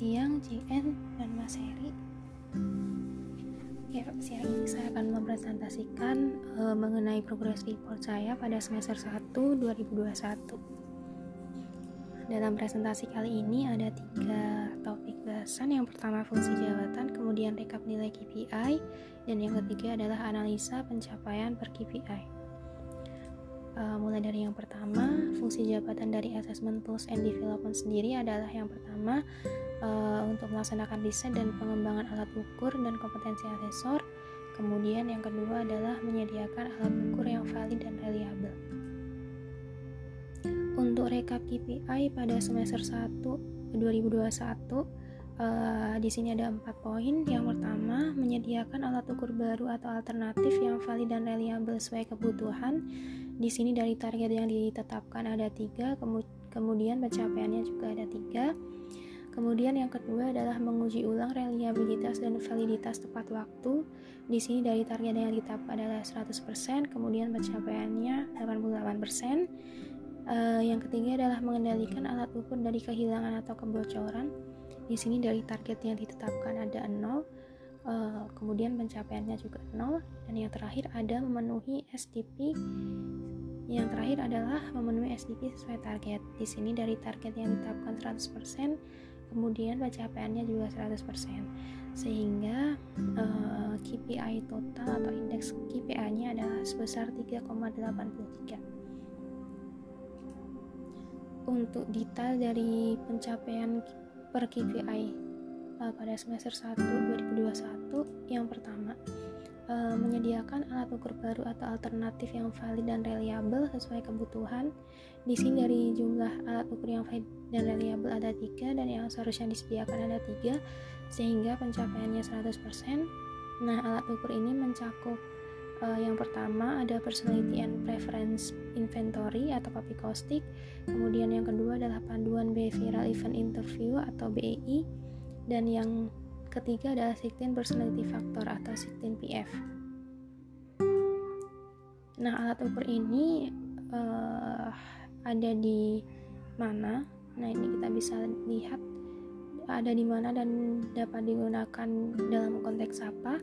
siang JN dan Mas Heri. Ya, siang ini saya akan mempresentasikan uh, mengenai progres report saya pada semester 1 2021. Dalam presentasi kali ini ada tiga topik bahasan. Yang pertama fungsi jabatan, kemudian rekap nilai KPI, dan yang ketiga adalah analisa pencapaian per KPI uh, mulai dari yang pertama fungsi jabatan dari assessment tools and development sendiri adalah yang pertama uh, untuk melaksanakan riset dan pengembangan alat ukur dan kompetensi asesor kemudian yang kedua adalah menyediakan alat ukur yang valid dan reliable untuk rekap KPI pada semester 1 2021 Uh, di sini ada empat poin. Yang pertama, menyediakan alat ukur baru atau alternatif yang valid dan reliable sesuai kebutuhan. Di sini dari target yang ditetapkan ada tiga, kemudian pencapaiannya juga ada tiga. Kemudian yang kedua adalah menguji ulang reliabilitas dan validitas tepat waktu. Di sini dari target yang ditetapkan adalah 100%, kemudian pencapaiannya 88%. Uh, yang ketiga adalah mengendalikan alat ukur dari kehilangan atau kebocoran. Di sini dari target yang ditetapkan ada 0, uh, eh, kemudian pencapaiannya juga 0, dan yang terakhir ada memenuhi SDP yang terakhir adalah memenuhi SDP sesuai target. Di sini dari target yang ditetapkan 100%, kemudian pencapaiannya juga 100%. Sehingga uh, eh, KPI total atau indeks KPI-nya adalah sebesar 3,83. Untuk detail dari pencapaian per KPI eh, pada semester 1 2021 yang pertama uh, menyediakan alat ukur baru atau alternatif yang valid dan reliable sesuai kebutuhan. Di sini dari jumlah alat ukur yang valid dan reliable ada tiga dan yang seharusnya disediakan ada tiga sehingga pencapaiannya 100%. Nah, alat ukur ini mencakup uh, yang pertama ada personality and preference inventory atau papi caustic. Kemudian yang kedua adalah panduan behavioral event interview atau BEI dan yang Ketiga adalah 16 personality factor atau 16 PF. Nah, alat ukur ini uh, ada di mana? Nah, ini kita bisa lihat ada di mana dan dapat digunakan dalam konteks apa.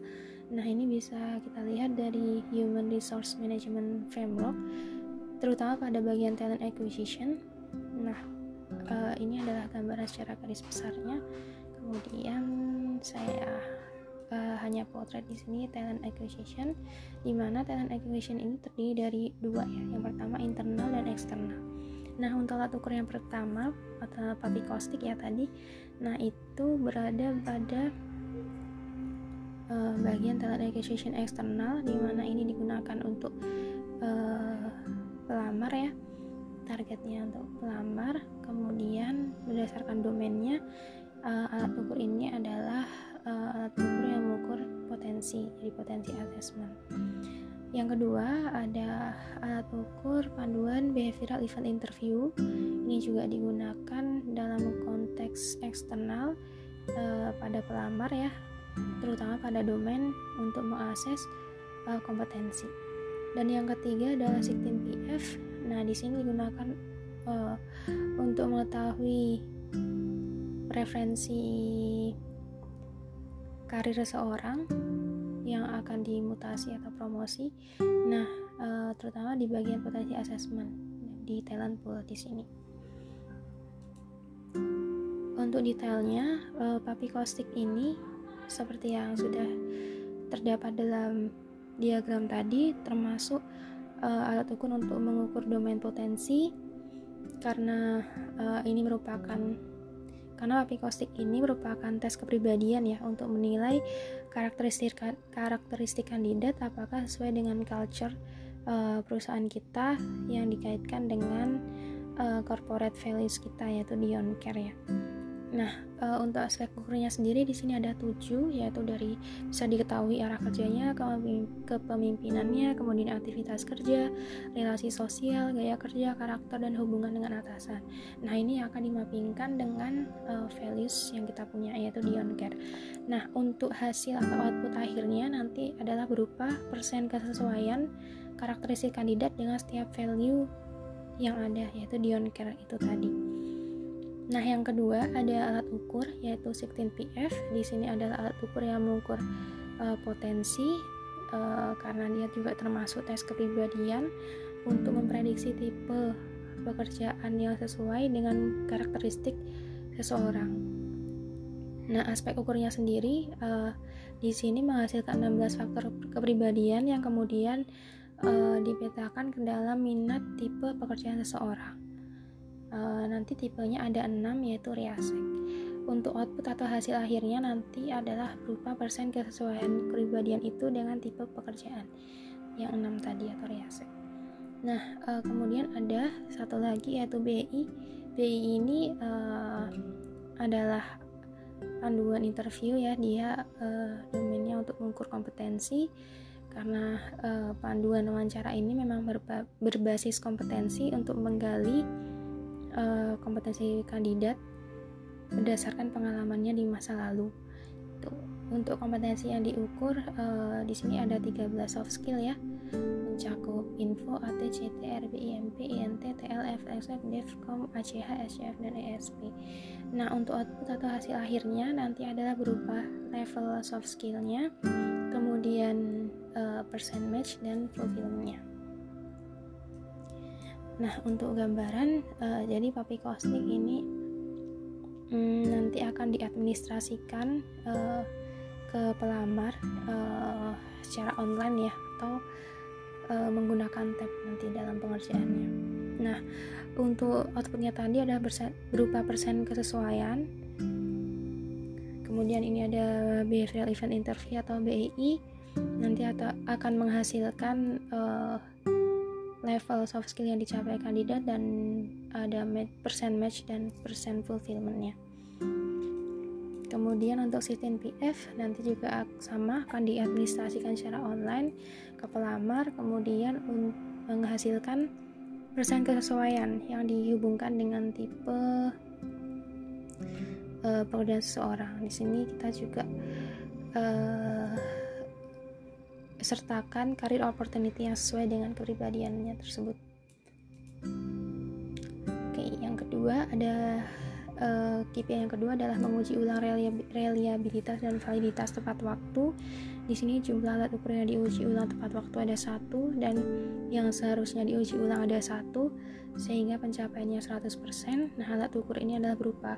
Nah, ini bisa kita lihat dari Human Resource Management Framework, terutama pada bagian talent acquisition. Nah, uh, ini adalah gambaran secara garis besarnya. Kemudian saya uh, hanya potret di sini talent acquisition di mana talent acquisition ini terdiri dari dua ya. Yang pertama internal dan eksternal. Nah untuk alat ukur yang pertama atau papi caustic ya tadi nah itu berada pada uh, bagian talent acquisition eksternal di mana ini digunakan untuk uh, pelamar ya targetnya untuk pelamar kemudian berdasarkan domainnya uh, alat ukur ini adalah uh, alat ukur yang mengukur potensi jadi potensi assessment. Yang kedua ada alat ukur panduan behavioral event interview. Ini juga digunakan dalam konteks eksternal uh, pada pelamar ya terutama pada domain untuk mengakses uh, kompetensi. Dan yang ketiga adalah 16 PF nah di sini digunakan uh, untuk mengetahui preferensi karir seseorang yang akan dimutasi atau promosi. Nah, uh, terutama di bagian potensi assessment di talent pool di sini. Untuk detailnya, uh, papi caustic ini seperti yang sudah terdapat dalam diagram tadi termasuk uh, alat ukur untuk mengukur domain potensi karena uh, ini merupakan karena apikostik ini merupakan tes kepribadian ya untuk menilai karakteristik karakteristik kandidat apakah sesuai dengan culture uh, perusahaan kita yang dikaitkan dengan uh, corporate values kita yaitu Dion Care ya. Nah, uh, untuk aspek ukurnya sendiri di sini ada tujuh, yaitu dari bisa diketahui arah kerjanya, kepemimpinannya, kemudian aktivitas kerja, relasi sosial, gaya kerja, karakter, dan hubungan dengan atasan. Nah, ini akan dimappingkan dengan uh, values yang kita punya, yaitu Dion Care. Nah, untuk hasil atau output akhirnya nanti adalah berupa persen kesesuaian karakteristik kandidat dengan setiap value yang ada, yaitu Dion Care itu tadi. Nah, yang kedua ada alat ukur yaitu 16PF. Di sini adalah alat ukur yang mengukur uh, potensi uh, karena dia juga termasuk tes kepribadian untuk memprediksi tipe pekerjaan yang sesuai dengan karakteristik seseorang. Nah, aspek ukurnya sendiri uh, di sini menghasilkan 16 faktor kepribadian yang kemudian uh, dipetakan ke dalam minat tipe pekerjaan seseorang. Uh, nanti tipenya ada 6 yaitu Riasek. Untuk output atau hasil akhirnya nanti adalah berupa persen kesesuaian kepribadian itu dengan tipe pekerjaan yang 6 tadi atau Riasek. Nah, uh, kemudian ada satu lagi yaitu BI. BI ini uh, adalah panduan interview ya, dia uh, domainnya untuk mengukur kompetensi karena uh, panduan wawancara ini memang berba berbasis kompetensi untuk menggali uh, kompetensi kandidat berdasarkan pengalamannya di masa lalu. Tuh. Untuk kompetensi yang diukur uh, di sini ada 13 soft skill ya mencakup info, AT, CT, RBIMP, INT, TLF, XF, DEFCOM, ACH, SCF, dan ESP. Nah, untuk output atau hasil akhirnya nanti adalah berupa level soft skillnya, kemudian uh, percent match dan fulfillmentnya. Nah, untuk gambaran, uh, jadi Papi Kostik ini um, nanti akan diadministrasikan uh, ke pelamar uh, secara online ya atau uh, menggunakan tab nanti dalam pengerjaannya. Nah, untuk outputnya tadi ada berupa persen kesesuaian. Kemudian ini ada behavioral event interview atau BEI nanti akan menghasilkan uh, level soft skill yang dicapai kandidat dan ada persen match dan persen fulfillmentnya. Kemudian untuk sistem PF nanti juga sama akan diadministrasikan secara online ke pelamar kemudian menghasilkan persen kesesuaian yang dihubungkan dengan tipe uh, pekerjaan seseorang. Di sini kita juga uh, sertakan career opportunity yang sesuai dengan kepribadiannya tersebut oke yang kedua ada uh, yang kedua adalah menguji ulang reliabilitas dan validitas tepat waktu. Di sini jumlah alat ukur yang diuji ulang tepat waktu ada satu dan yang seharusnya diuji ulang ada satu sehingga pencapaiannya 100%. Nah, alat ukur ini adalah berupa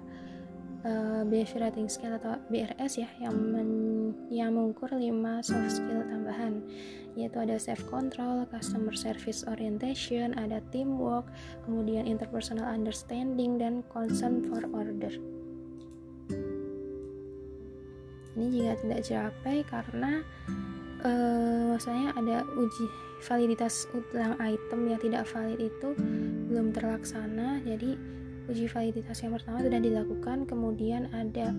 uh, behavior rating scale atau BRS ya yang men, yang mengukur 5 soft skill tambahan yaitu ada self control, customer service orientation, ada teamwork, kemudian interpersonal understanding dan concern for order. Ini jika tidak dicapai karena uh, maksudnya ada uji validitas ulang item yang tidak valid itu belum terlaksana jadi uji validitas yang pertama sudah dilakukan kemudian ada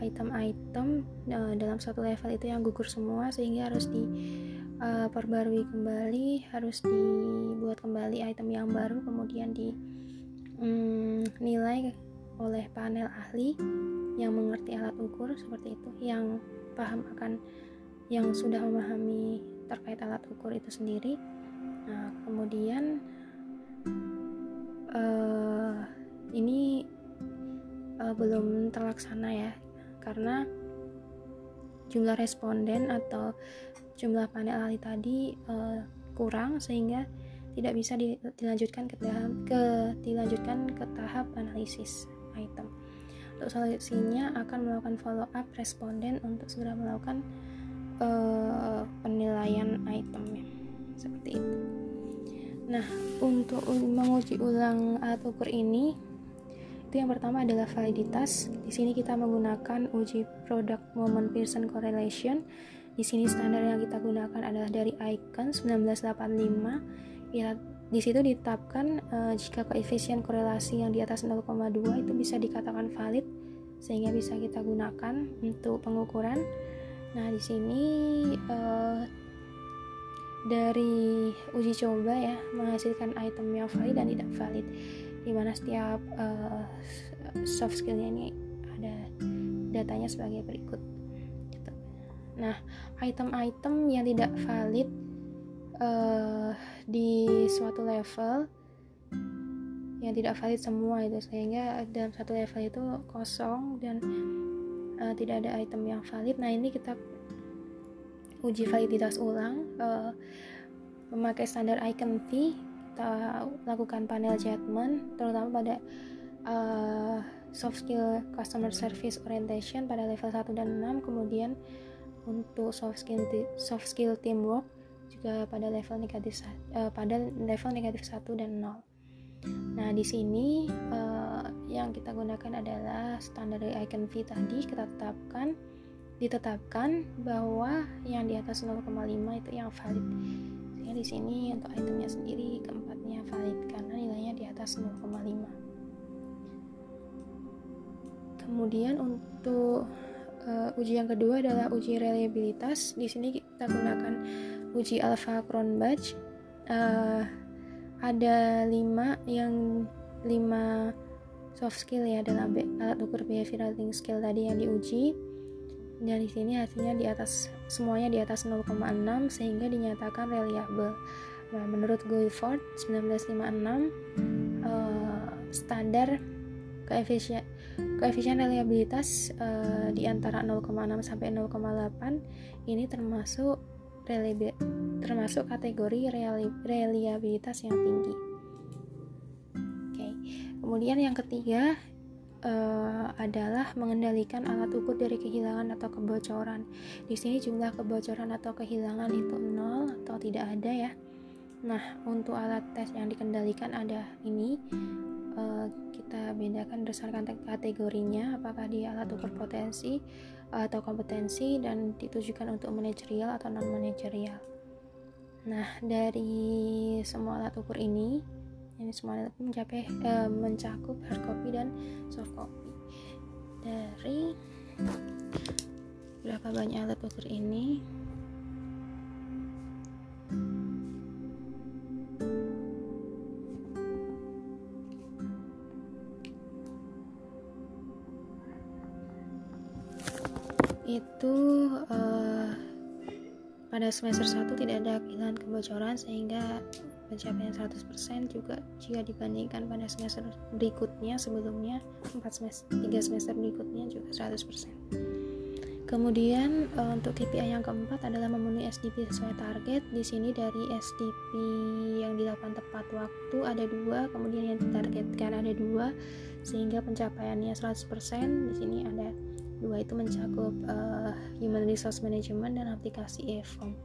item-item uh, uh, dalam satu level itu yang gugur semua sehingga harus diperbarui uh, kembali harus dibuat kembali item yang baru kemudian dinilai um, oleh panel ahli yang mengerti alat ukur seperti itu yang paham akan yang sudah memahami terkait alat ukur itu sendiri. Nah kemudian uh, ini uh, belum terlaksana ya karena jumlah responden atau jumlah panel ahli tadi uh, kurang sehingga tidak bisa dilanjutkan ke tahap ke dilanjutkan ke tahap analisis item. Untuk solusinya akan melakukan follow up responden untuk segera melakukan uh, penilaian itemnya seperti itu. Nah, untuk menguji ulang alat ukur ini itu yang pertama adalah validitas. Di sini kita menggunakan uji product moment Pearson correlation. Di sini standar yang kita gunakan adalah dari Icon 1985. Ya, di situ ditetapkan uh, jika koefisien korelasi yang di atas 0,2 itu bisa dikatakan valid sehingga bisa kita gunakan untuk pengukuran. Nah, di sini uh, dari uji coba ya menghasilkan item yang valid dan tidak valid di mana setiap uh, soft skillnya ini ada datanya sebagai berikut gitu. nah item-item yang tidak valid uh, di suatu level yang tidak valid semua itu sehingga dalam satu level itu kosong dan uh, tidak ada item yang valid nah ini kita uji validitas ulang uh, memakai standar icon V kita lakukan panel judgment terutama pada uh, soft skill customer service orientation pada level 1 dan 6 kemudian untuk soft skill soft skill teamwork juga pada level negatif uh, pada level negatif 1 dan 0 Nah, di sini uh, yang kita gunakan adalah standar icon V tadi. Kita tetapkan ditetapkan bahwa yang di atas 0,5 itu yang valid. Sehingga di sini untuk itemnya sendiri keempatnya valid karena nilainya di atas 0,5. Kemudian untuk uh, uji yang kedua adalah uji reliabilitas. Di sini kita gunakan uji alpha Cronbach. Uh, ada lima yang lima soft skill ya dalam alat ukur behavioral thinking skill tadi yang diuji dan di sini hasilnya di atas semuanya di atas 0,6 sehingga dinyatakan reliable. Nah, menurut Guilford 1956 uh, standar koefisien koefisien reliabilitas uh, di antara 0,6 sampai 0,8 ini termasuk termasuk kategori reliabilitas yang tinggi. Oke, kemudian yang ketiga uh, adalah mengendalikan alat ukur dari kehilangan atau kebocoran. Di sini jumlah kebocoran atau kehilangan itu nol atau tidak ada ya. Nah, untuk alat tes yang dikendalikan ada ini uh, kita bedakan berdasarkan kategorinya apakah dia alat ukur potensi atau kompetensi dan ditujukan untuk manajerial atau non manajerial. Nah, dari semua alat ukur ini, ini semua alat mencapai eh, mencakup hard copy dan soft copy. Dari berapa banyak alat ukur ini? itu uh, pada semester 1 tidak ada kehilangan kebocoran sehingga pencapaian 100% juga jika dibandingkan pada semester berikutnya sebelumnya 4 semester 3 semester berikutnya juga 100%. Kemudian uh, untuk KPI yang keempat adalah memenuhi SDP sesuai target. Di sini dari SDP yang dilakukan tepat waktu ada dua, kemudian yang ditargetkan ada dua, sehingga pencapaiannya 100%. Di sini ada dua itu mencakup uh, human resource management dan aplikasi e-form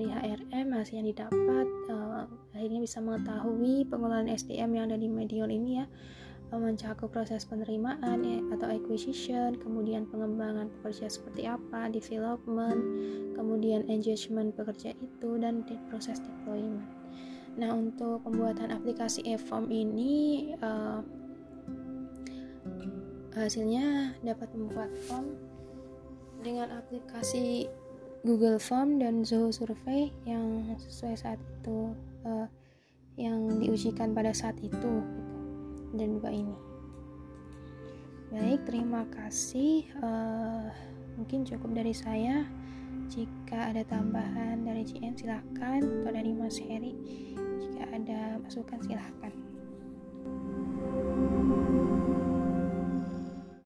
dari HRM hasil yang didapat uh, akhirnya bisa mengetahui pengelolaan SDM yang ada di Medion ini ya. Uh, mencakup proses penerimaan ya, atau acquisition kemudian pengembangan pekerja seperti apa development kemudian engagement pekerja itu dan proses deployment. Nah untuk pembuatan aplikasi e-form ini uh, hasilnya dapat membuat form dengan aplikasi Google Form dan Zoho Survey yang sesuai saat itu uh, yang diujikan pada saat itu gitu. dan juga ini. Baik terima kasih. Uh, mungkin cukup dari saya. Jika ada tambahan dari CN silahkan atau dari Mas Heri jika ada masukan silahkan